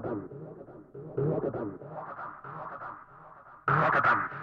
Rotterdam. Rotterdam. Rotterdam. Rotterdam.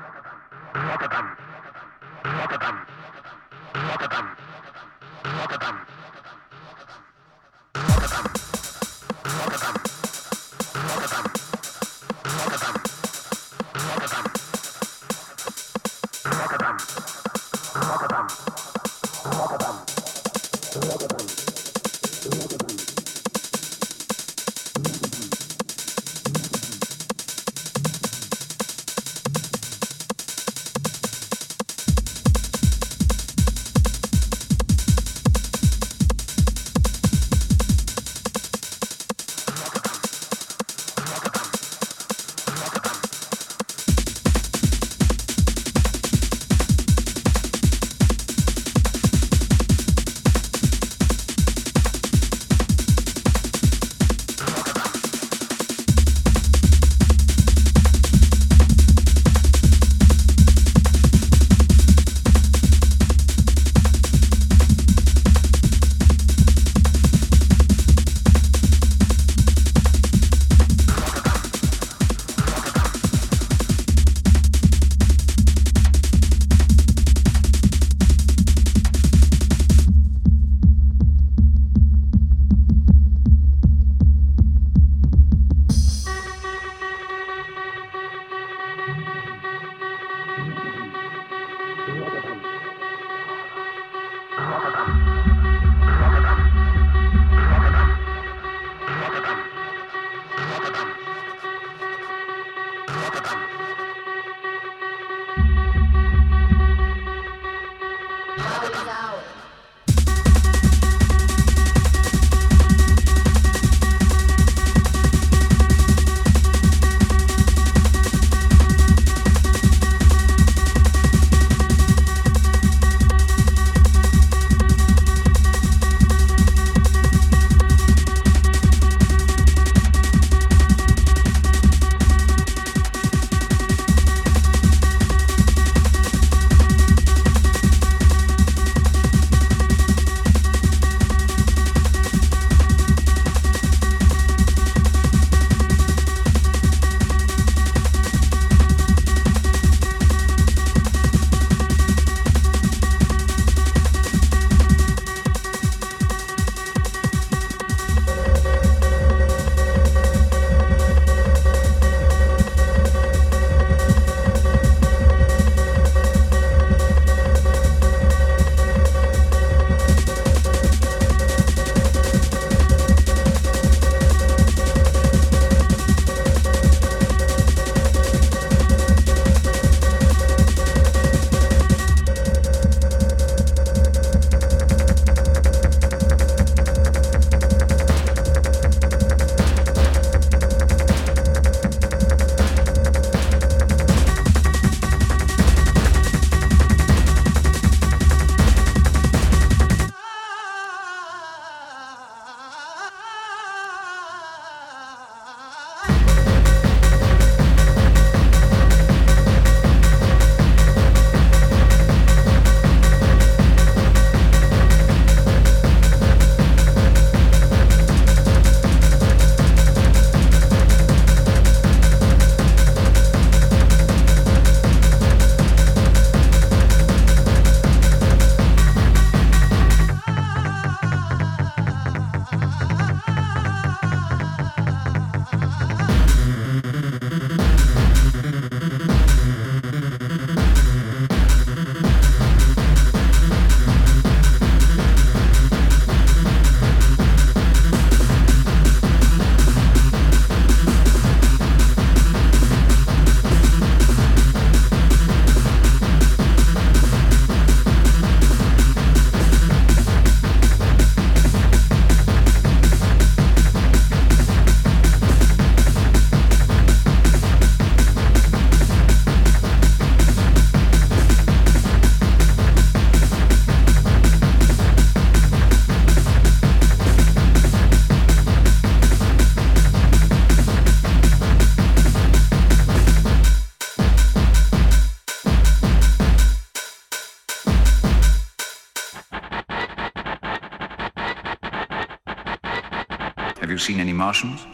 Martians?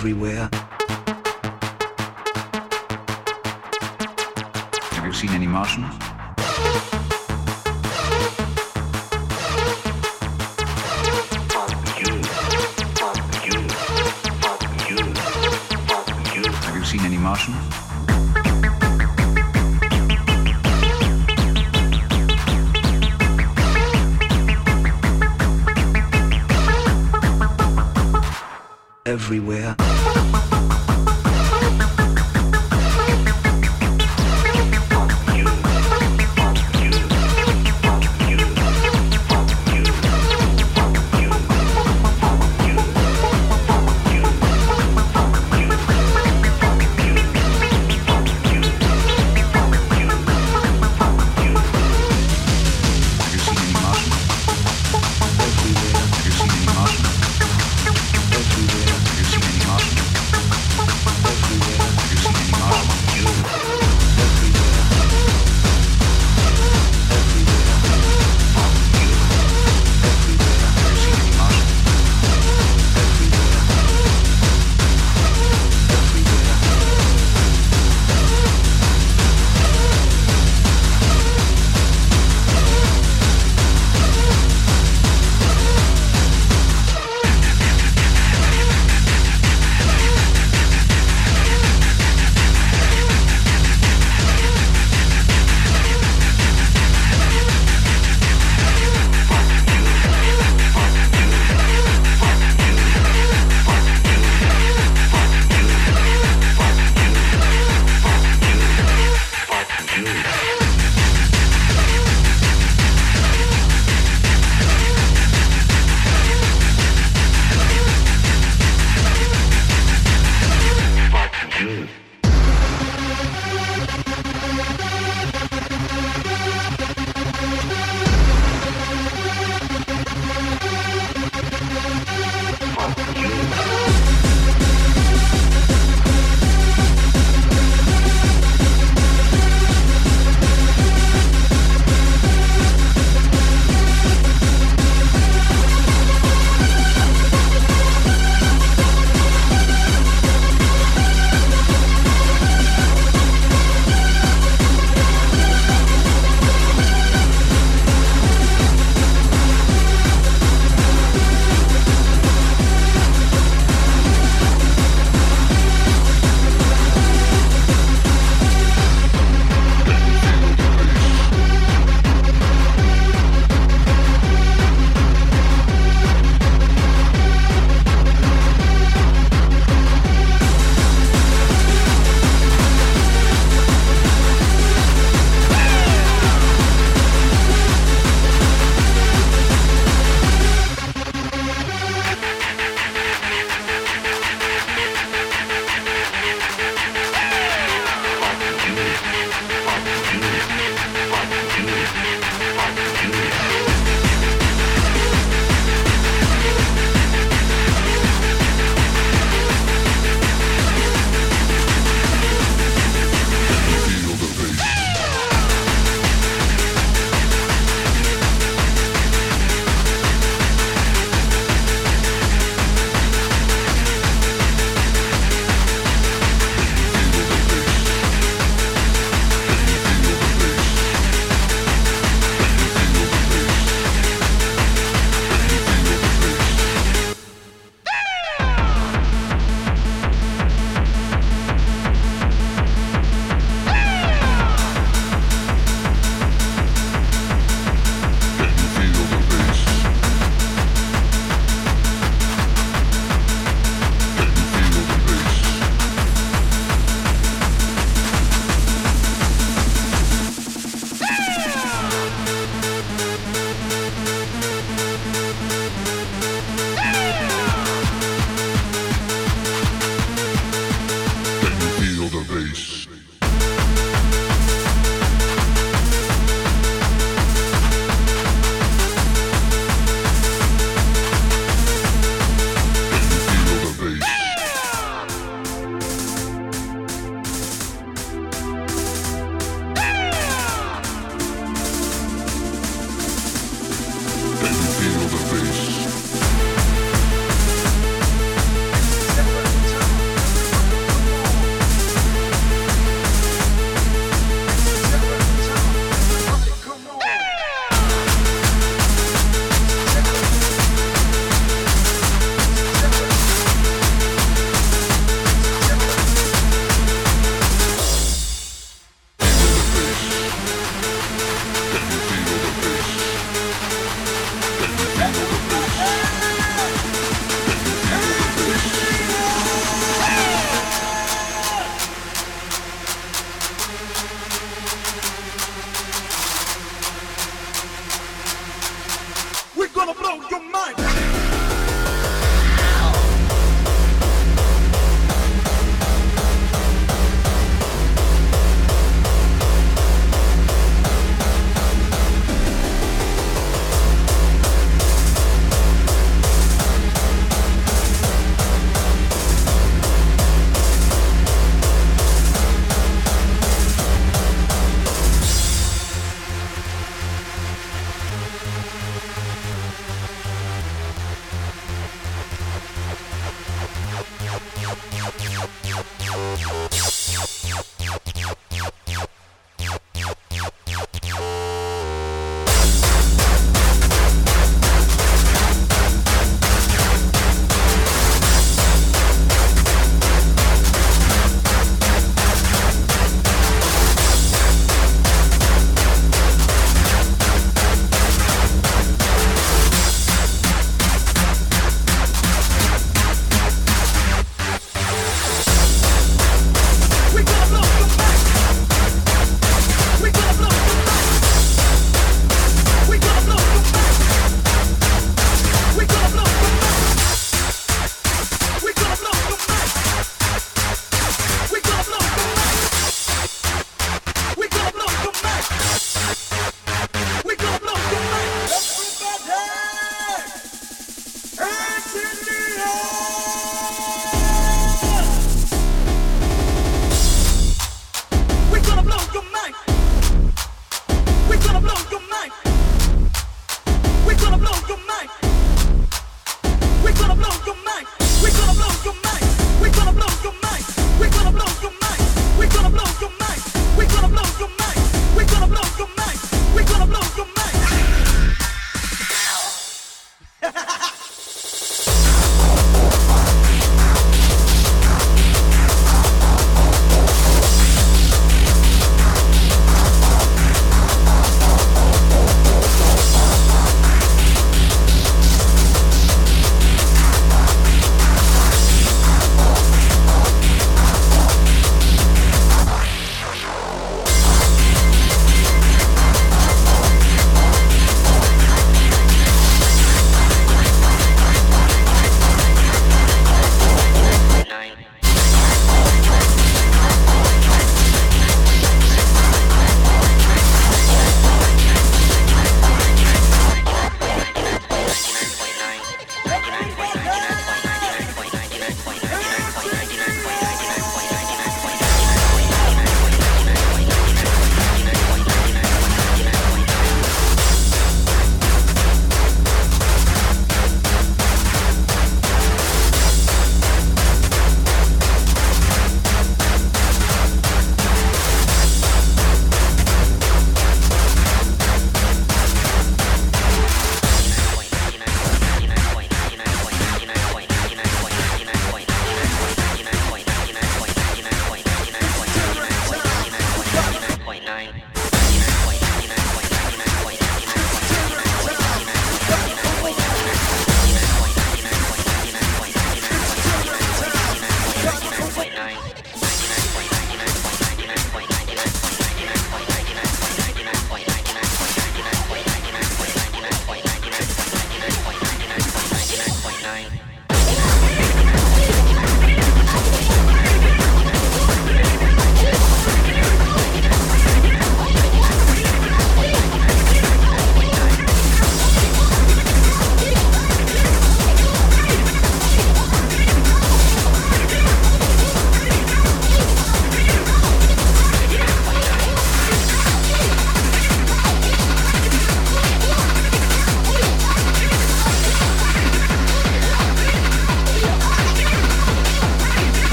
Everywhere,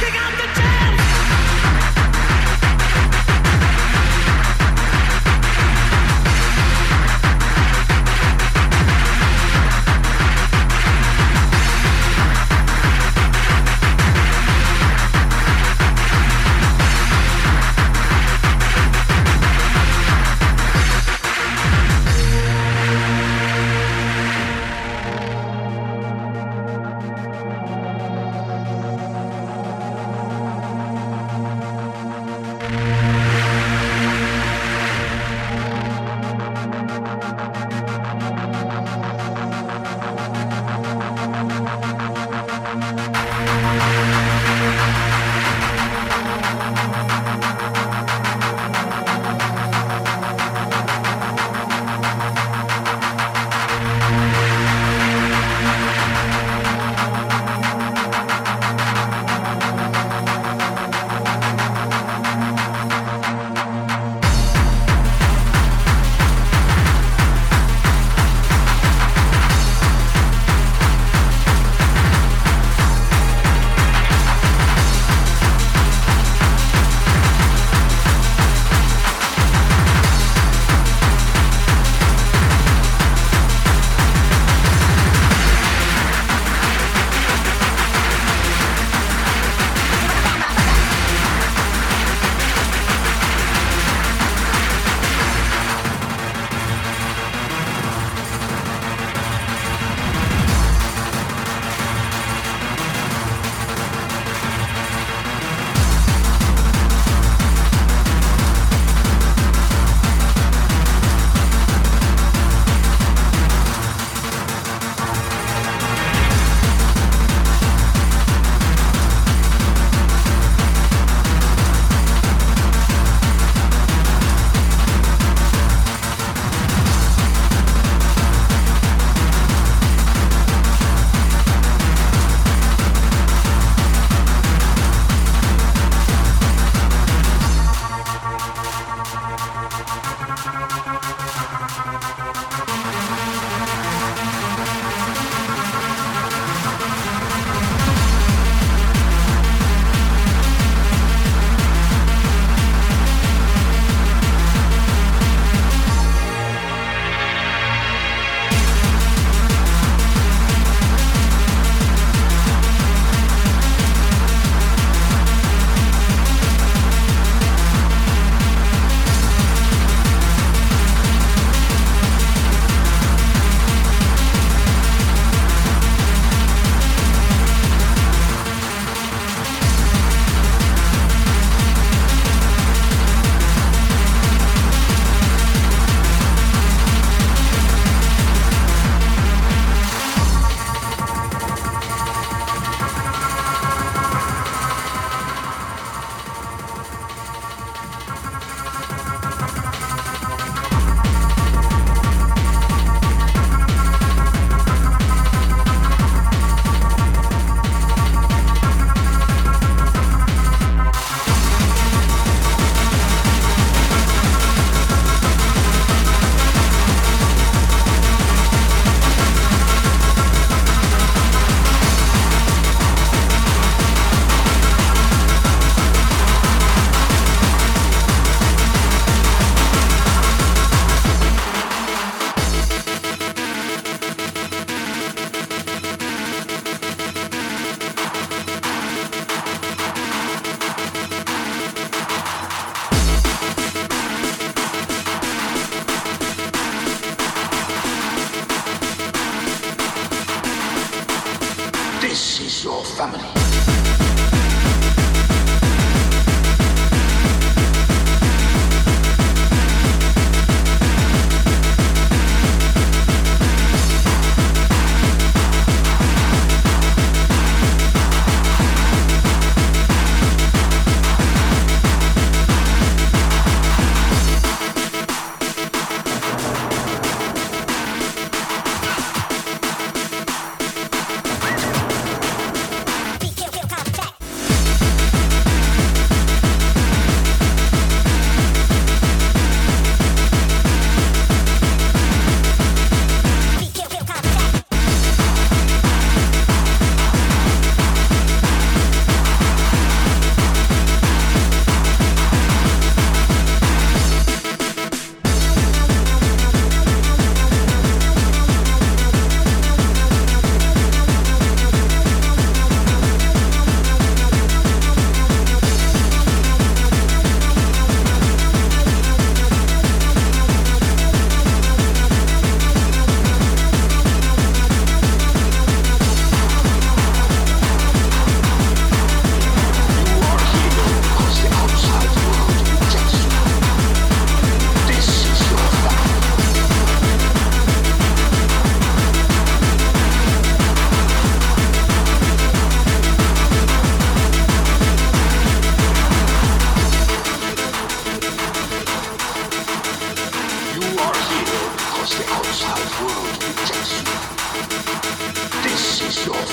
Kick out the chain!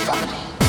family.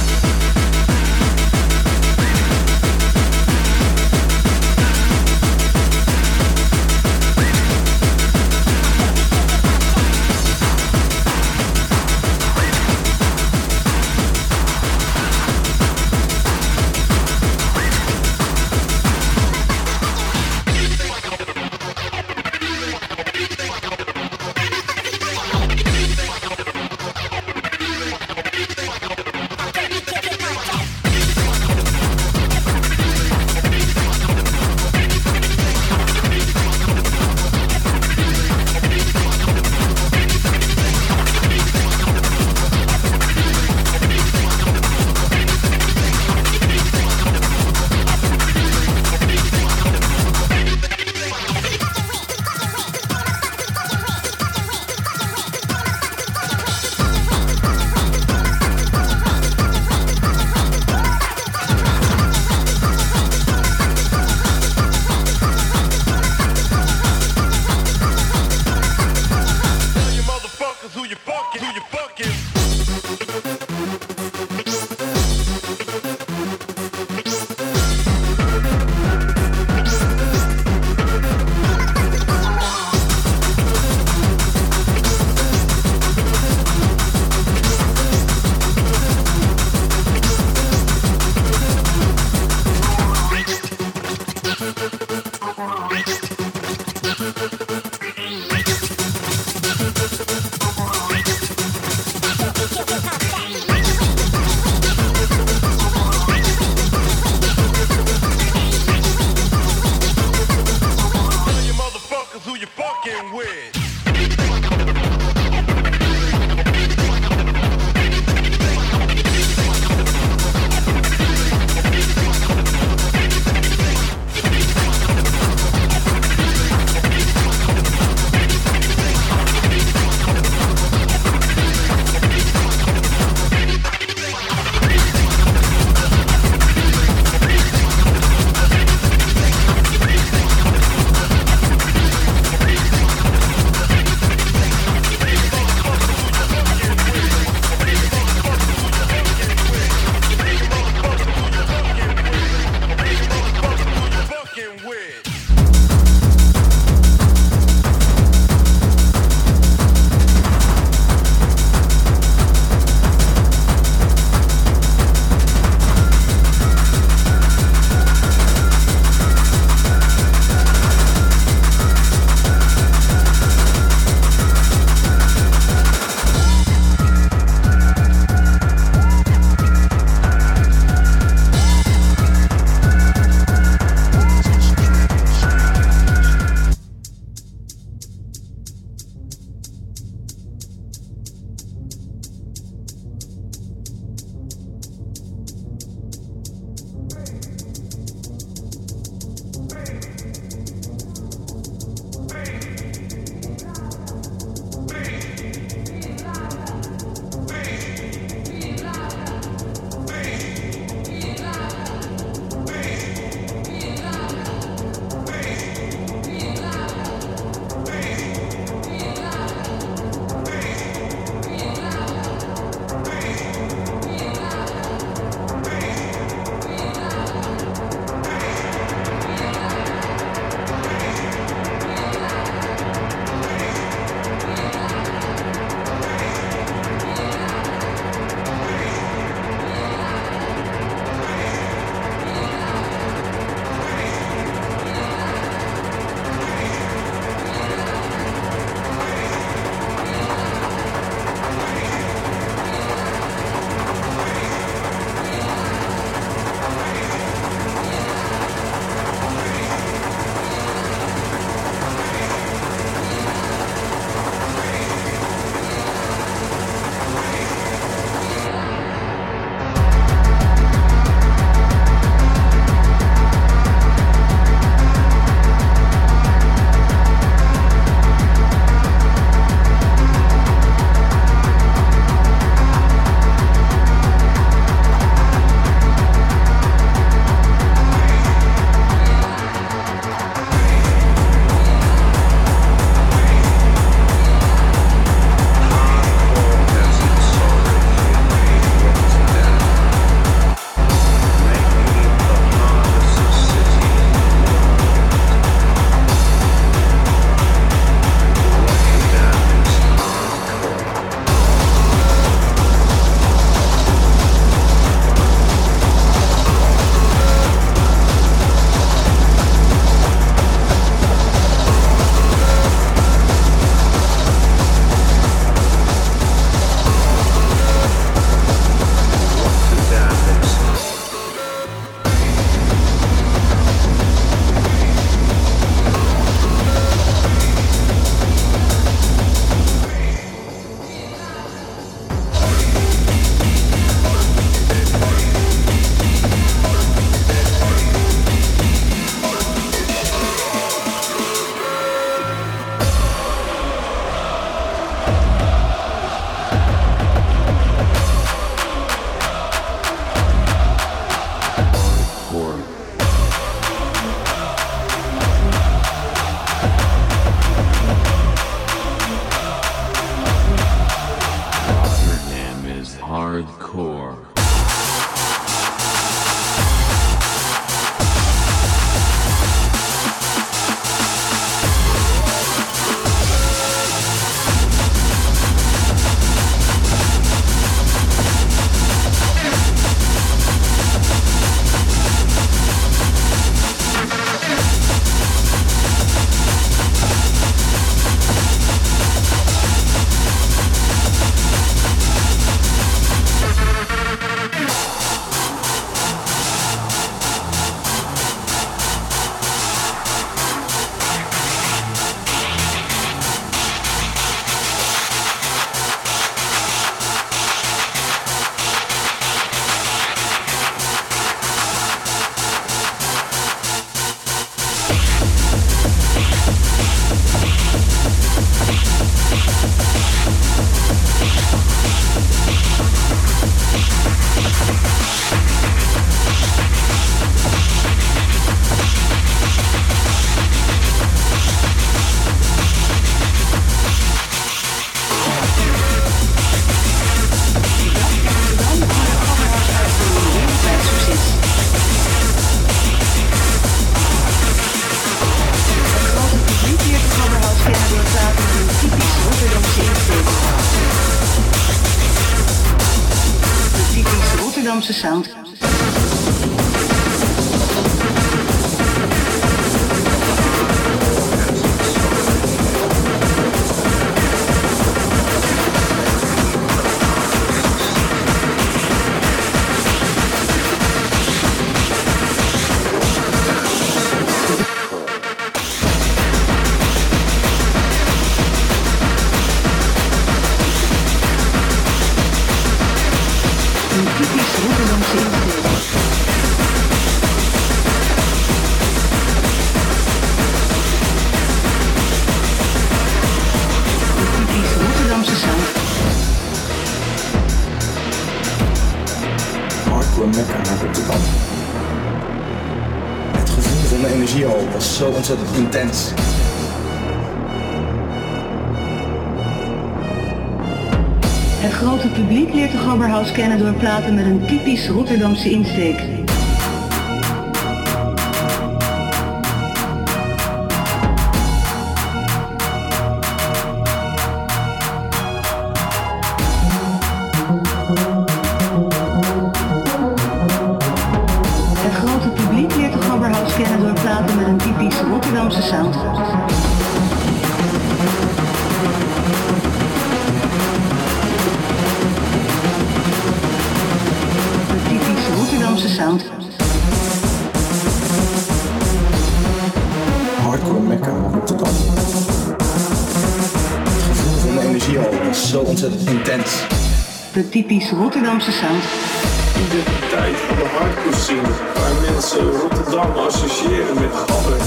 Scannen door platen met een typisch Rotterdamse insteek. typisch Rotterdamse sound. In de tijd van de hardcore scene, waar mensen Rotterdam associëren met gabber.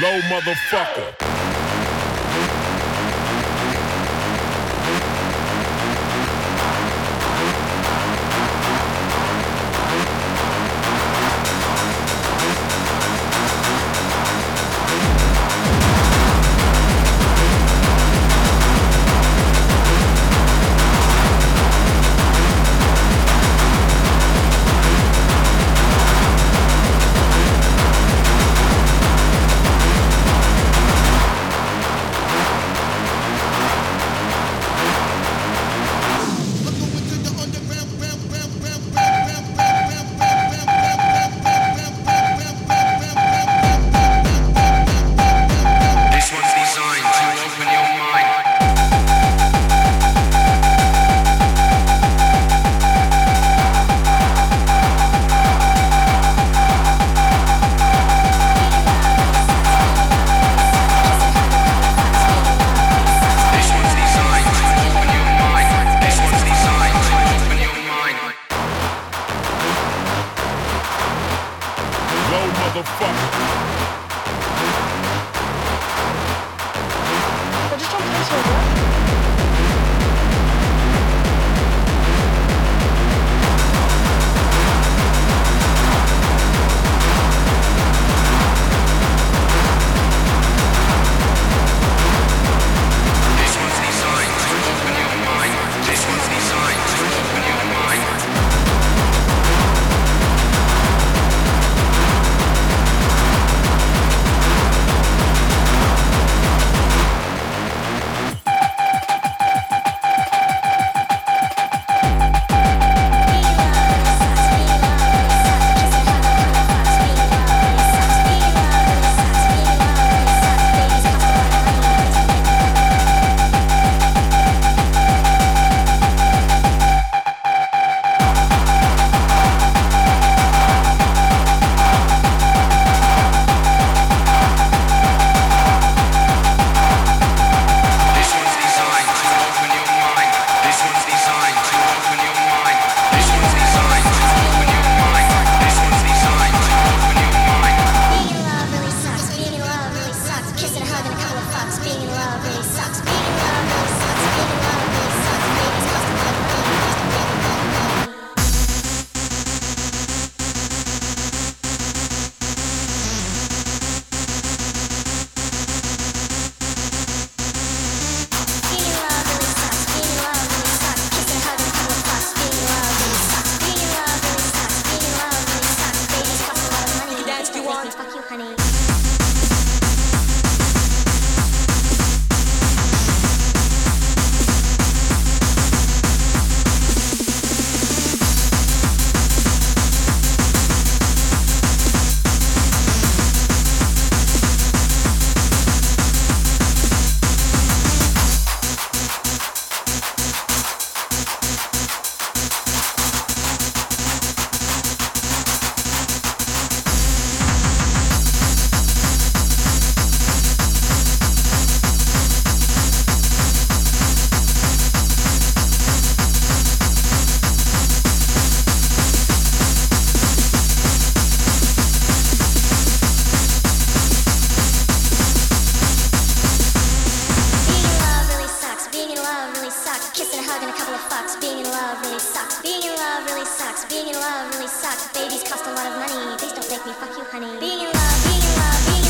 Low motherfucker. really sucks. Being in love really sucks. Babies cost a lot of money. Please don't make me fuck you, honey. Being in love, being in love, being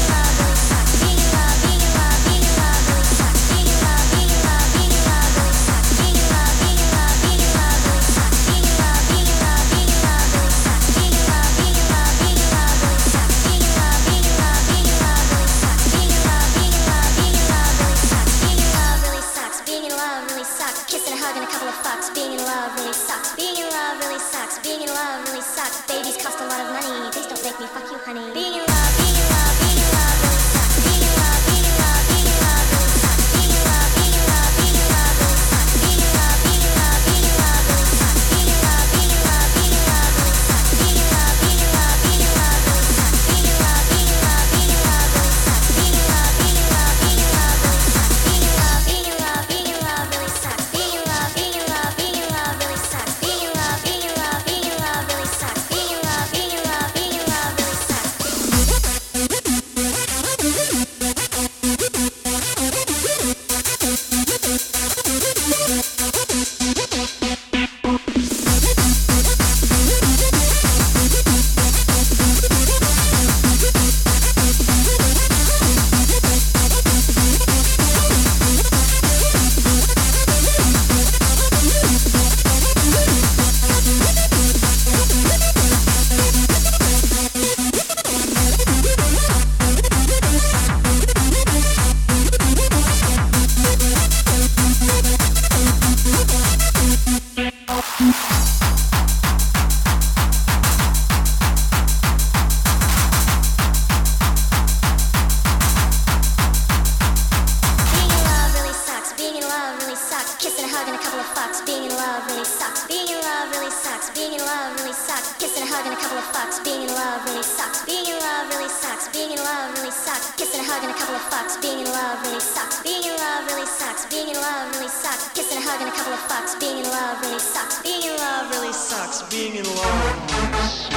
of fucks. Being in love really sucks. Being in love really sucks. Being in love really sucks. Kissing a hug and a couple of fucks. Being in love really sucks. Being in love really sucks. Being in love really sucks. Kissing a hug and a couple of fucks. Being in love really sucks. Being in love really sucks. Being in love.